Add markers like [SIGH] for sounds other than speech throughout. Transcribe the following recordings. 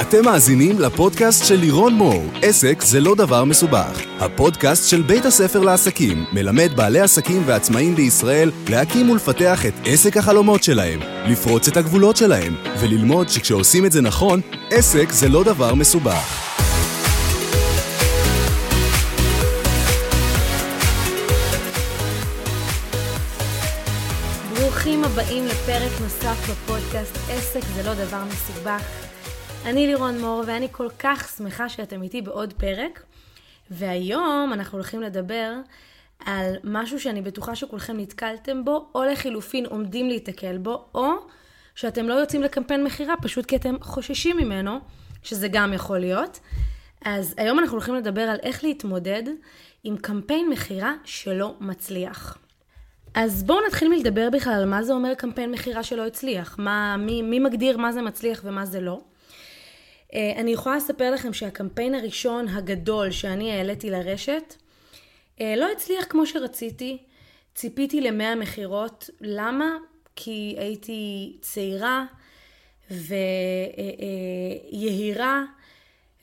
אתם מאזינים לפודקאסט של לירון מור, עסק זה לא דבר מסובך. הפודקאסט של בית הספר לעסקים מלמד בעלי עסקים ועצמאים בישראל להקים ולפתח את עסק החלומות שלהם, לפרוץ את הגבולות שלהם, וללמוד שכשעושים את זה נכון, עסק זה לא דבר מסובך. ברוכים הבאים לפרק נוסף בפודקאסט עסק זה לא דבר מסובך. אני לירון מור ואני כל כך שמחה שאתם איתי בעוד פרק. והיום אנחנו הולכים לדבר על משהו שאני בטוחה שכולכם נתקלתם בו, או לחילופין עומדים להיתקל בו, או שאתם לא יוצאים לקמפיין מכירה פשוט כי אתם חוששים ממנו, שזה גם יכול להיות. אז היום אנחנו הולכים לדבר על איך להתמודד עם קמפיין מכירה שלא מצליח. אז בואו נתחיל מלדבר בכלל על מה זה אומר קמפיין מכירה שלא הצליח. מה, מי, מי מגדיר מה זה מצליח ומה זה לא. אה, אני יכולה לספר לכם שהקמפיין הראשון הגדול שאני העליתי לרשת אה, לא הצליח כמו שרציתי. ציפיתי למאה מכירות. למה? כי הייתי צעירה ויהירה,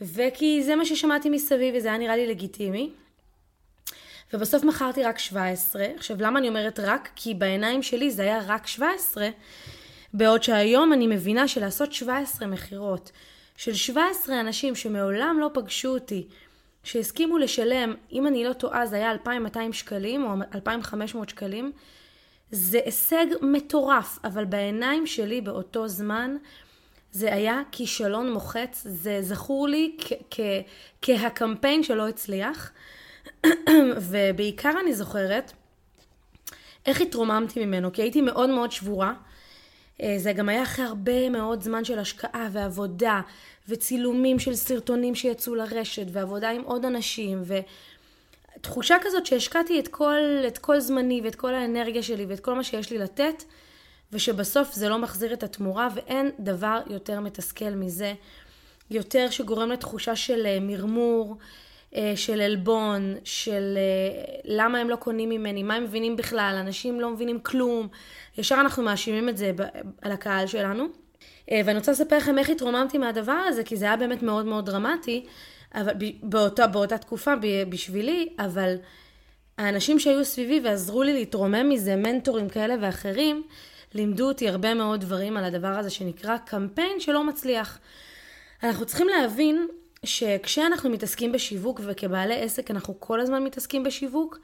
וכי זה מה ששמעתי מסביב וזה היה נראה לי לגיטימי. ובסוף מכרתי רק 17. עכשיו, למה אני אומרת רק? כי בעיניים שלי זה היה רק 17, בעוד שהיום אני מבינה שלעשות 17 מכירות של 17 אנשים שמעולם לא פגשו אותי, שהסכימו לשלם, אם אני לא טועה זה היה 2,200 שקלים או 2,500 שקלים, זה הישג מטורף, אבל בעיניים שלי באותו זמן זה היה כישלון מוחץ, זה זכור לי כהקמפיין שלא הצליח. [CLEARS THROAT] ובעיקר אני זוכרת איך התרוממתי ממנו, כי הייתי מאוד מאוד שבורה. אה, זה גם היה אחרי הרבה מאוד זמן של השקעה ועבודה וצילומים של סרטונים שיצאו לרשת ועבודה עם עוד אנשים ותחושה כזאת שהשקעתי את כל, את כל זמני ואת כל האנרגיה שלי ואת כל מה שיש לי לתת ושבסוף זה לא מחזיר את התמורה ואין דבר יותר מתסכל מזה, יותר שגורם לתחושה של אה, מרמור, של עלבון, של אה, למה הם לא קונים ממני, מה הם מבינים בכלל, אנשים לא מבינים כלום. ישר אנחנו מאשימים את זה על הקהל שלנו. אה, ואני רוצה לספר לכם איך התרוממתי מהדבר הזה, כי זה היה באמת מאוד מאוד דרמטי, אבל באותה, באותה תקופה בשבילי, אבל האנשים שהיו סביבי ועזרו לי להתרומם מזה, מנטורים כאלה ואחרים, לימדו אותי הרבה מאוד דברים על הדבר הזה שנקרא קמפיין שלא מצליח. אנחנו צריכים להבין שכשאנחנו מתעסקים בשיווק וכבעלי עסק אנחנו כל הזמן מתעסקים בשיווק,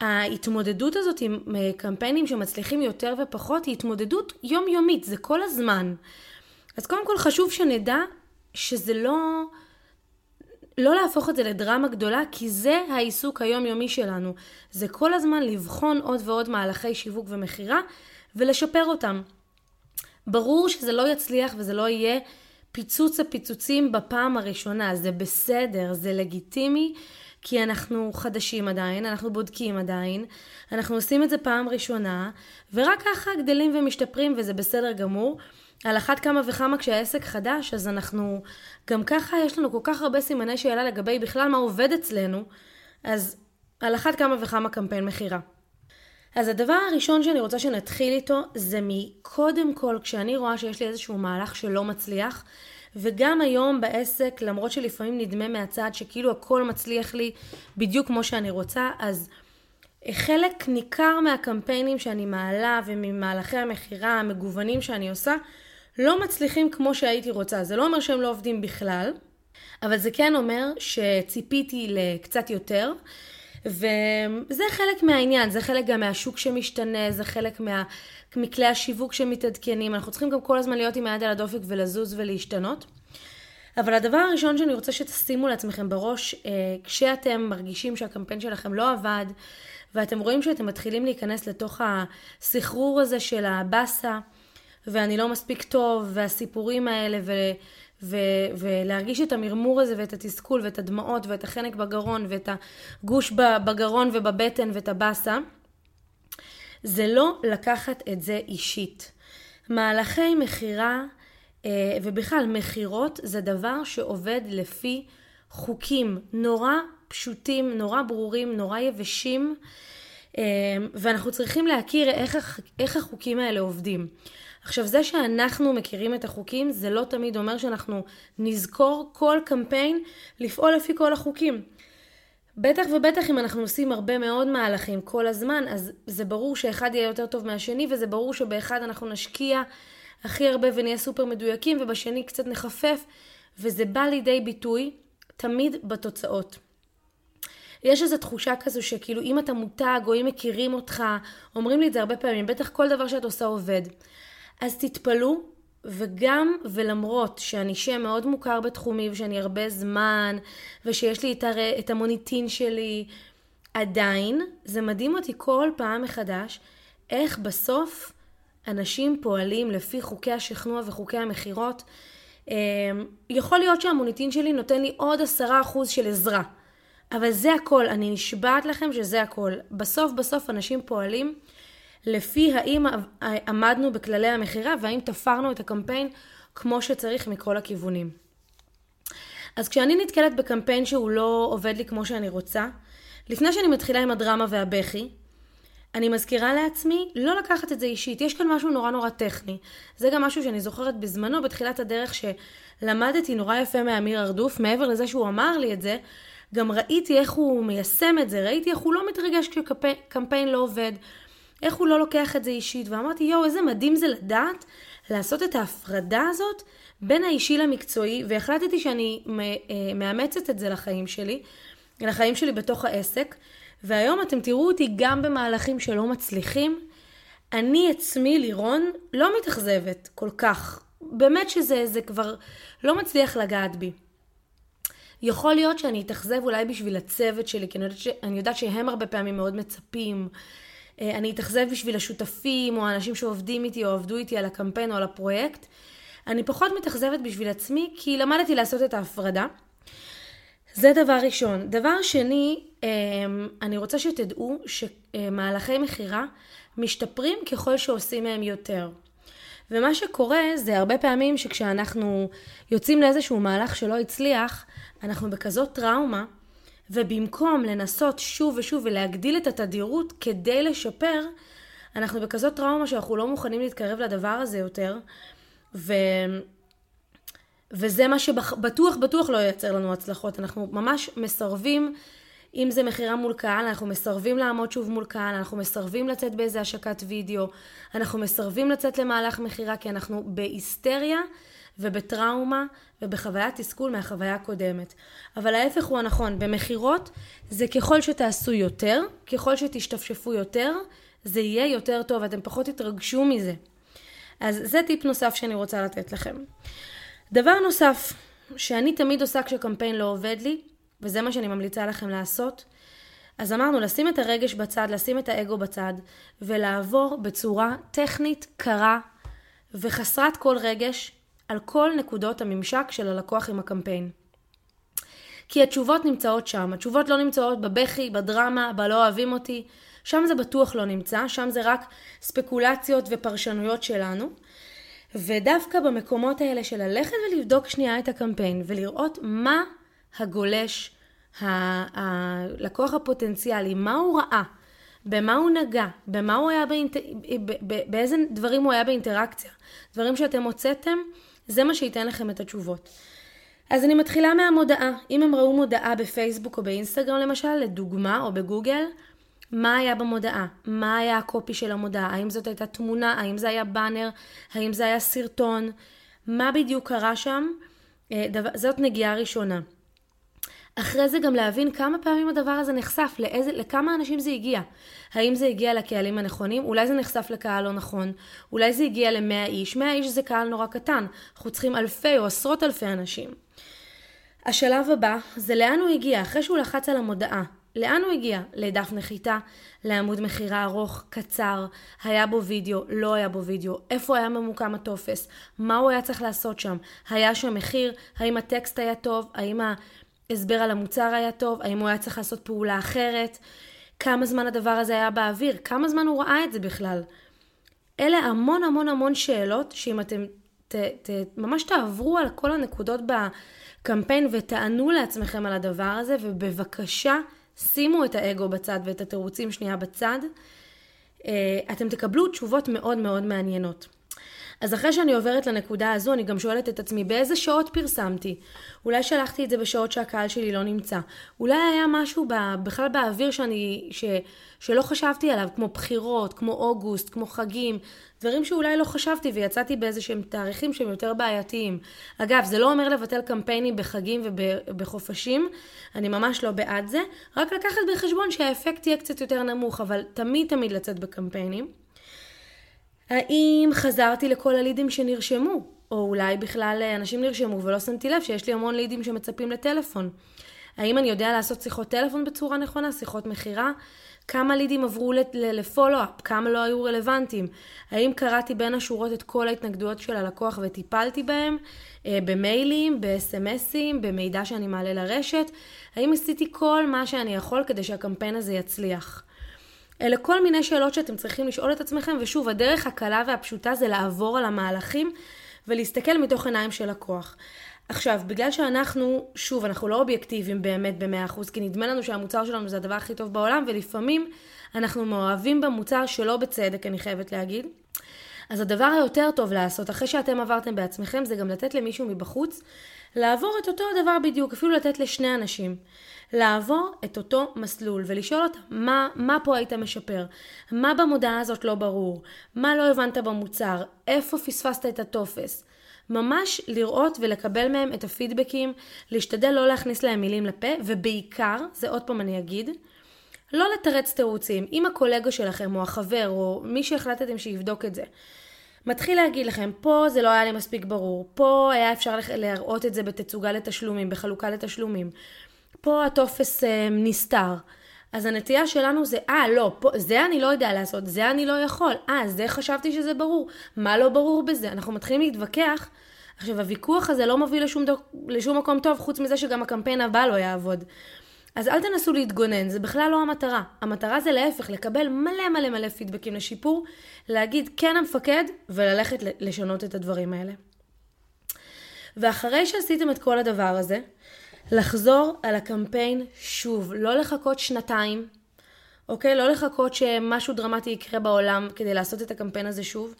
ההתמודדות הזאת עם אה, קמפיינים שמצליחים יותר ופחות היא התמודדות יומיומית, זה כל הזמן. אז קודם כל חשוב שנדע שזה לא... לא להפוך את זה לדרמה גדולה, כי זה העיסוק היומיומי שלנו. זה כל הזמן לבחון עוד ועוד מהלכי שיווק ומכירה ולשפר אותם. ברור שזה לא יצליח וזה לא יהיה פיצוץ הפיצוצים בפעם הראשונה, זה בסדר, זה לגיטימי, כי אנחנו חדשים עדיין, אנחנו בודקים עדיין, אנחנו עושים את זה פעם ראשונה, ורק ככה גדלים ומשתפרים וזה בסדר גמור. על אחת כמה וכמה כשהעסק חדש, אז אנחנו, גם ככה יש לנו כל כך הרבה סימני שאלה לגבי בכלל מה עובד אצלנו, אז על אחת כמה וכמה קמפיין מכירה. אז הדבר הראשון שאני רוצה שנתחיל איתו זה מקודם כל כשאני רואה שיש לי איזשהו מהלך שלא מצליח וגם היום בעסק למרות שלפעמים נדמה מהצד שכאילו הכל מצליח לי בדיוק כמו שאני רוצה אז חלק ניכר מהקמפיינים שאני מעלה וממהלכי המכירה המגוונים שאני עושה לא מצליחים כמו שהייתי רוצה. זה לא אומר שהם לא עובדים בכלל אבל זה כן אומר שציפיתי לקצת יותר וזה חלק מהעניין, זה חלק גם מהשוק שמשתנה, זה חלק מה, מכלי השיווק שמתעדכנים, אנחנו צריכים גם כל הזמן להיות עם היד על הדופק ולזוז ולהשתנות. אבל הדבר הראשון שאני רוצה שתשימו לעצמכם בראש, אה, כשאתם מרגישים שהקמפיין שלכם לא עבד, ואתם רואים שאתם מתחילים להיכנס לתוך הסחרור הזה של הבאסה, ואני לא מספיק טוב, והסיפורים האלה, ו... ו- ולהרגיש את המרמור הזה ואת התסכול ואת הדמעות ואת החנק בגרון ואת הגוש בגרון ובבטן ואת הבאסה, זה לא לקחת את זה אישית. מהלכי מכירה אה, ובכלל מכירות זה דבר שעובד לפי חוקים נורא פשוטים, נורא ברורים, נורא יבשים, אה, ואנחנו צריכים להכיר איך, איך החוקים האלה עובדים. עכשיו, זה שאנחנו מכירים את החוקים, זה לא תמיד אומר שאנחנו נזכור כל קמפיין לפעול לפי כל החוקים. בטח ובטח אם אנחנו עושים הרבה מאוד מהלכים כל הזמן, אז זה ברור שאחד יהיה יותר טוב מהשני, וזה ברור שבאחד אנחנו נשקיע הכי הרבה ונהיה סופר מדויקים, ובשני קצת נחפף, וזה בא לידי ביטוי תמיד בתוצאות. יש איזו תחושה כזו שכאילו אם אתה מותג או אם מכירים אותך, אומרים לי את זה הרבה פעמים, בטח כל דבר שאת עושה עובד. אז תתפלאו, וגם ולמרות שאני שם מאוד מוכר בתחומי ושאני הרבה זמן, ושיש לי את, הר... את המוניטין שלי, עדיין זה מדהים אותי כל פעם מחדש איך בסוף אנשים פועלים לפי חוקי השכנוע וחוקי המכירות. אמ, יכול להיות שהמוניטין שלי נותן לי עוד עשרה אחוז של עזרה. אבל זה הכל, אני נשבעת לכם שזה הכל. בסוף בסוף אנשים פועלים לפי האם עמדנו בכללי המכירה והאם תפרנו את הקמפיין כמו שצריך מכל הכיוונים. אז כשאני נתקלת בקמפיין שהוא לא עובד לי כמו שאני רוצה, לפני שאני מתחילה עם הדרמה והבכי, אני מזכירה לעצמי לא לקחת את זה אישית. יש כאן משהו נורא נורא טכני. זה גם משהו שאני זוכרת בזמנו, בתחילת הדרך, שלמדתי נורא יפה מאמיר ארדוף, מעבר לזה שהוא אמר לי את זה, גם ראיתי איך הוא מיישם את זה, ראיתי איך הוא לא מתרגש כשקמפיין לא עובד, איך הוא לא לוקח את זה אישית, ואמרתי, יואו, איזה מדהים זה לדעת לעשות את ההפרדה הזאת בין האישי למקצועי, והחלטתי שאני אה, מאמצת את זה לחיים שלי, לחיים שלי בתוך העסק, והיום אתם תראו אותי גם במהלכים שלא מצליחים. אני עצמי, לירון, לא מתאכזבת כל כך. באמת שזה כבר לא מצליח לגעת בי. יכול להיות שאני אתאכזב אולי בשביל הצוות שלי, כי אני יודעת, ש... אני יודעת שהם הרבה פעמים מאוד מצפים. אה, אני אתאכזב בשביל השותפים, או האנשים שעובדים איתי, או עבדו איתי על הקמפיין או על הפרויקט. אני פחות מתאכזבת בשביל עצמי, כי למדתי לעשות את ההפרדה. זה דבר ראשון. דבר שני, אה, אני רוצה שתדעו שמהלכי מכירה משתפרים ככל שעושים מהם יותר. ומה שקורה זה הרבה פעמים שכשאנחנו יוצאים לאיזשהו מהלך שלא הצליח, אנחנו בכזאת טראומה, ובמקום לנסות שוב ושוב ולהגדיל את התדירות כדי לשפר, אנחנו בכזאת טראומה שאנחנו לא מוכנים להתקרב לדבר הזה יותר, ו... וזה מה שבטוח בטוח לא ייצר לנו הצלחות. אנחנו ממש מסרבים, אם זה מכירה מול קהל, אנחנו מסרבים לעמוד שוב מול קהל, אנחנו מסרבים לצאת באיזה השקת וידאו, אנחנו מסרבים לצאת למהלך מכירה כי אנחנו בהיסטריה ובטראומה ובחוויית תסכול מהחוויה הקודמת. אבל ההפך הוא הנכון, במכירות זה ככל שתעשו יותר, ככל שתשתפשפו יותר, זה יהיה יותר טוב, אתם פחות תתרגשו מזה. אז זה טיפ נוסף שאני רוצה לתת לכם. דבר נוסף שאני תמיד עושה כשקמפיין לא עובד לי, וזה מה שאני ממליצה לכם לעשות, אז אמרנו לשים את הרגש בצד, לשים את האגו בצד, ולעבור בצורה טכנית, קרה וחסרת כל רגש על כל נקודות הממשק של הלקוח עם הקמפיין. כי התשובות נמצאות שם, התשובות לא נמצאות בבכי, בדרמה, בלא אוהבים אותי, שם זה בטוח לא נמצא, שם זה רק ספקולציות ופרשנויות שלנו. ודווקא במקומות האלה של ללכת ולבדוק שנייה את הקמפיין ולראות מה הגולש, הלקוח הפוטנציאלי, מה הוא ראה, במה הוא נגע, במה הוא היה באינט... באיזה דברים הוא היה באינטראקציה. דברים שאתם הוצאתם, זה מה שייתן לכם את התשובות. אז אני מתחילה מהמודעה. אם הם ראו מודעה בפייסבוק או באינסטגרם למשל, לדוגמה, או בגוגל, מה היה במודעה? מה היה הקופי של המודעה? האם זאת הייתה תמונה? האם זה היה באנר? האם זה היה סרטון? מה בדיוק קרה שם? אה, זאת נגיעה ראשונה. אחרי זה גם להבין כמה פעמים הדבר הזה נחשף, לאיזה, לכמה אנשים זה הגיע. האם זה הגיע לקהלים הנכונים? אולי זה נחשף לקהל לא נכון. אולי זה הגיע ל-100 איש. 100 איש זה קהל נורא קטן. אנחנו צריכים אלפי או עשרות אלפי אנשים. השלב הבא זה לאן הוא הגיע, אחרי שהוא לחץ על המודעה. לאן הוא הגיע? לדף נחיתה, לעמוד מכירה ארוך, קצר, היה בו וידאו, לא היה בו וידאו, איפה היה ממוקם הטופס, מה הוא היה צריך לעשות שם, היה שם מחיר, האם הטקסט היה טוב, האם ההסבר על המוצר היה טוב, האם הוא היה צריך לעשות פעולה אחרת, כמה זמן הדבר הזה היה באוויר, כמה זמן הוא ראה את זה בכלל. אלה המון המון המון שאלות שאם אתם ת, ת, ממש תעברו על כל הנקודות בקמפיין ותענו לעצמכם על הדבר הזה ובבקשה שימו את האגו בצד ואת התירוצים שנייה בצד, אה, אתם תקבלו תשובות מאוד מאוד מעניינות. אז אחרי שאני עוברת לנקודה הזו, אני גם שואלת את עצמי, באיזה שעות פרסמתי? אולי שלחתי את זה בשעות שהקהל שלי לא נמצא. אולי היה משהו בכלל באוויר שאני, ש, שלא חשבתי עליו, כמו בחירות, כמו אוגוסט, כמו חגים, דברים שאולי לא חשבתי ויצאתי באיזה שהם תאריכים שהם יותר בעייתיים. אגב, זה לא אומר לבטל קמפיינים בחגים ובחופשים, אני ממש לא בעד זה, רק לקחת בחשבון שהאפקט יהיה קצת יותר נמוך, אבל תמיד תמיד לצאת בקמפיינים. האם חזרתי לכל הלידים שנרשמו? או אולי בכלל אנשים נרשמו ולא שמתי לב שיש לי המון לידים שמצפים לטלפון. האם אני יודע לעשות שיחות טלפון בצורה נכונה, שיחות מכירה? כמה לידים עברו לפולו-אפ? כמה לא היו רלוונטיים? האם קראתי בין השורות את כל ההתנגדויות של הלקוח וטיפלתי בהם? אה, במיילים, בסמסים, במידע שאני מעלה לרשת? האם עשיתי כל מה שאני יכול כדי שהקמפיין הזה יצליח? אלה כל מיני שאלות שאתם צריכים לשאול את עצמכם, ושוב, הדרך הקלה והפשוטה זה לעבור על המהלכים ולהסתכל מתוך עיניים של לקוח. עכשיו, בגלל שאנחנו, שוב, אנחנו לא אובייקטיביים באמת ב-100%, כי נדמה לנו שהמוצר שלנו זה הדבר הכי טוב בעולם, ולפעמים אנחנו מאוהבים במוצר שלא בצדק, אני חייבת להגיד. אז הדבר היותר טוב לעשות, אחרי שאתם עברתם בעצמכם, זה גם לתת למישהו מבחוץ לעבור את אותו הדבר בדיוק, אפילו לתת לשני אנשים. לעבור את אותו מסלול ולשאול אותם מה, מה פה היית משפר, מה במודעה הזאת לא ברור, מה לא הבנת במוצר, איפה פספסת את הטופס. ממש לראות ולקבל מהם את הפידבקים, להשתדל לא להכניס להם מילים לפה, ובעיקר, זה עוד פעם אני אגיד, לא לתרץ תירוצים. אם הקולגה שלכם או החבר או מי שהחלטתם שיבדוק את זה, מתחיל להגיד לכם, פה זה לא היה לי מספיק ברור, פה היה אפשר להראות את זה בתצוגה לתשלומים, בחלוקה לתשלומים, פה הטופס אה, נסתר. אז הנטייה שלנו זה, אה, לא, פה, זה אני לא יודע לעשות, זה אני לא יכול, אה, זה חשבתי שזה ברור, מה לא ברור בזה? אנחנו מתחילים להתווכח. עכשיו, הוויכוח הזה לא מוביל לשום, דוק, לשום מקום טוב, חוץ מזה שגם הקמפיין הבא לא יעבוד. אז אל תנסו להתגונן, זה בכלל לא המטרה. המטרה זה להפך, לקבל מלא מלא מלא פידבקים לשיפור, להגיד כן המפקד, וללכת לשנות את הדברים האלה. ואחרי שעשיתם את כל הדבר הזה, לחזור על הקמפיין שוב, לא לחכות שנתיים, אוקיי? לא לחכות שמשהו דרמטי יקרה בעולם כדי לעשות את הקמפיין הזה שוב,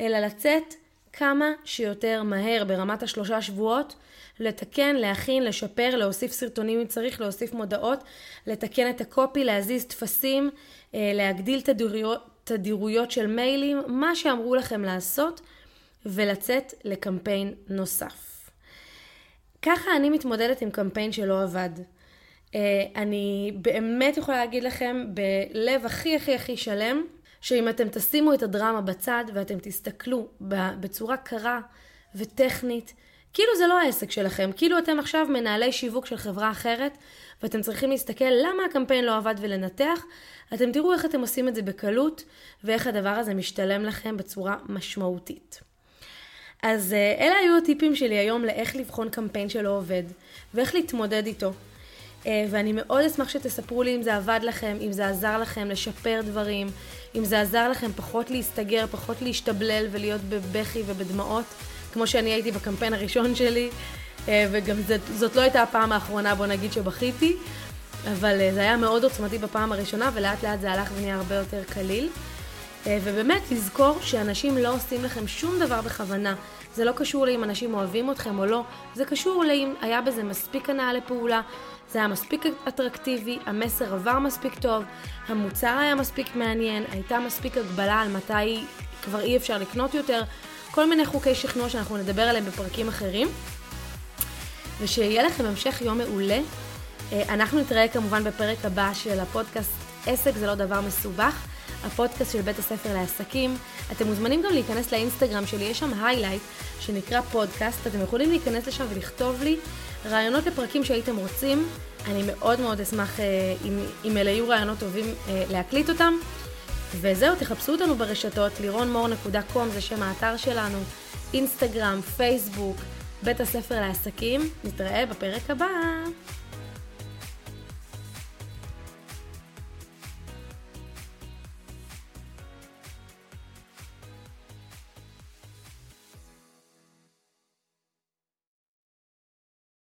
אלא לצאת כמה שיותר מהר ברמת השלושה שבועות, לתקן, להכין, לשפר, להוסיף סרטונים אם צריך, להוסיף מודעות, לתקן את הקופי, להזיז טפסים, אה, להגדיל תדירויות, תדירויות של מיילים, מה שאמרו לכם לעשות, ולצאת לקמפיין נוסף. ככה אני מתמודדת עם קמפיין שלא עבד. Uh, אני באמת יכולה להגיד לכם בלב הכי הכי הכי שלם, שאם אתם תשימו את הדרמה בצד ואתם תסתכלו בצורה קרה וטכנית, כאילו זה לא העסק שלכם, כאילו אתם עכשיו מנהלי שיווק של חברה אחרת ואתם צריכים להסתכל למה הקמפיין לא עבד ולנתח, אתם תראו איך אתם עושים את זה בקלות ואיך הדבר הזה משתלם לכם בצורה משמעותית. אז אה, אלה היו הטיפים שלי היום לאיך לבחון קמפיין שלא עובד, ואיך להתמודד איתו. אה, ואני מאוד אשמח שתספרו לי אם זה עבד לכם, אם זה עזר לכם לשפר דברים, אם זה עזר לכם פחות להסתגר, פחות להשתבלל ולהיות בבכי ובדמעות, כמו שאני הייתי בקמפיין הראשון שלי, אה, וגם זאת, זאת לא הייתה הפעם האחרונה, בוא נגיד, שבכיתי, אבל זה היה מאוד עוצמתי בפעם הראשונה, ולאט לאט זה הלך ונהיה הרבה יותר קליל. אה, ובאמת לזכור שאנשים לא עושים לכם שום דבר בכוונה. זה לא קשור לאם אנשים אוהבים אתכם או לא, זה קשור לאם היה בזה מספיק הנאה לפעולה, זה היה מספיק אטרקטיבי, המסר עבר מספיק טוב, המוצר היה מספיק מעניין, הייתה מספיק הגבלה על מתי כבר אי אפשר לקנות יותר, כל מיני חוקי שכנוע שאנחנו נדבר עליהם בפרקים אחרים. ושיהיה לכם המשך יום מעולה. אה, אנחנו נתראה כמובן בפרק הבא של הפודקאסט עסק זה לא דבר מסובך. הפודקאסט של בית הספר לעסקים. אתם מוזמנים גם להיכנס לאינסטגרם שלי, יש שם היילייט שנקרא פודקאסט. אתם יכולים להיכנס לשם ולכתוב לי רעיונות לפרקים שהייתם רוצים. אני מאוד מאוד אשמח אה, אם, אם אלה יהיו רעיונות טובים אה, להקליט אותם. וזהו, תחפשו אותנו ברשתות, לירונמור.קום זה שם האתר שלנו, אינסטגרם, פייסבוק, בית הספר לעסקים. נתראה בפרק הבא.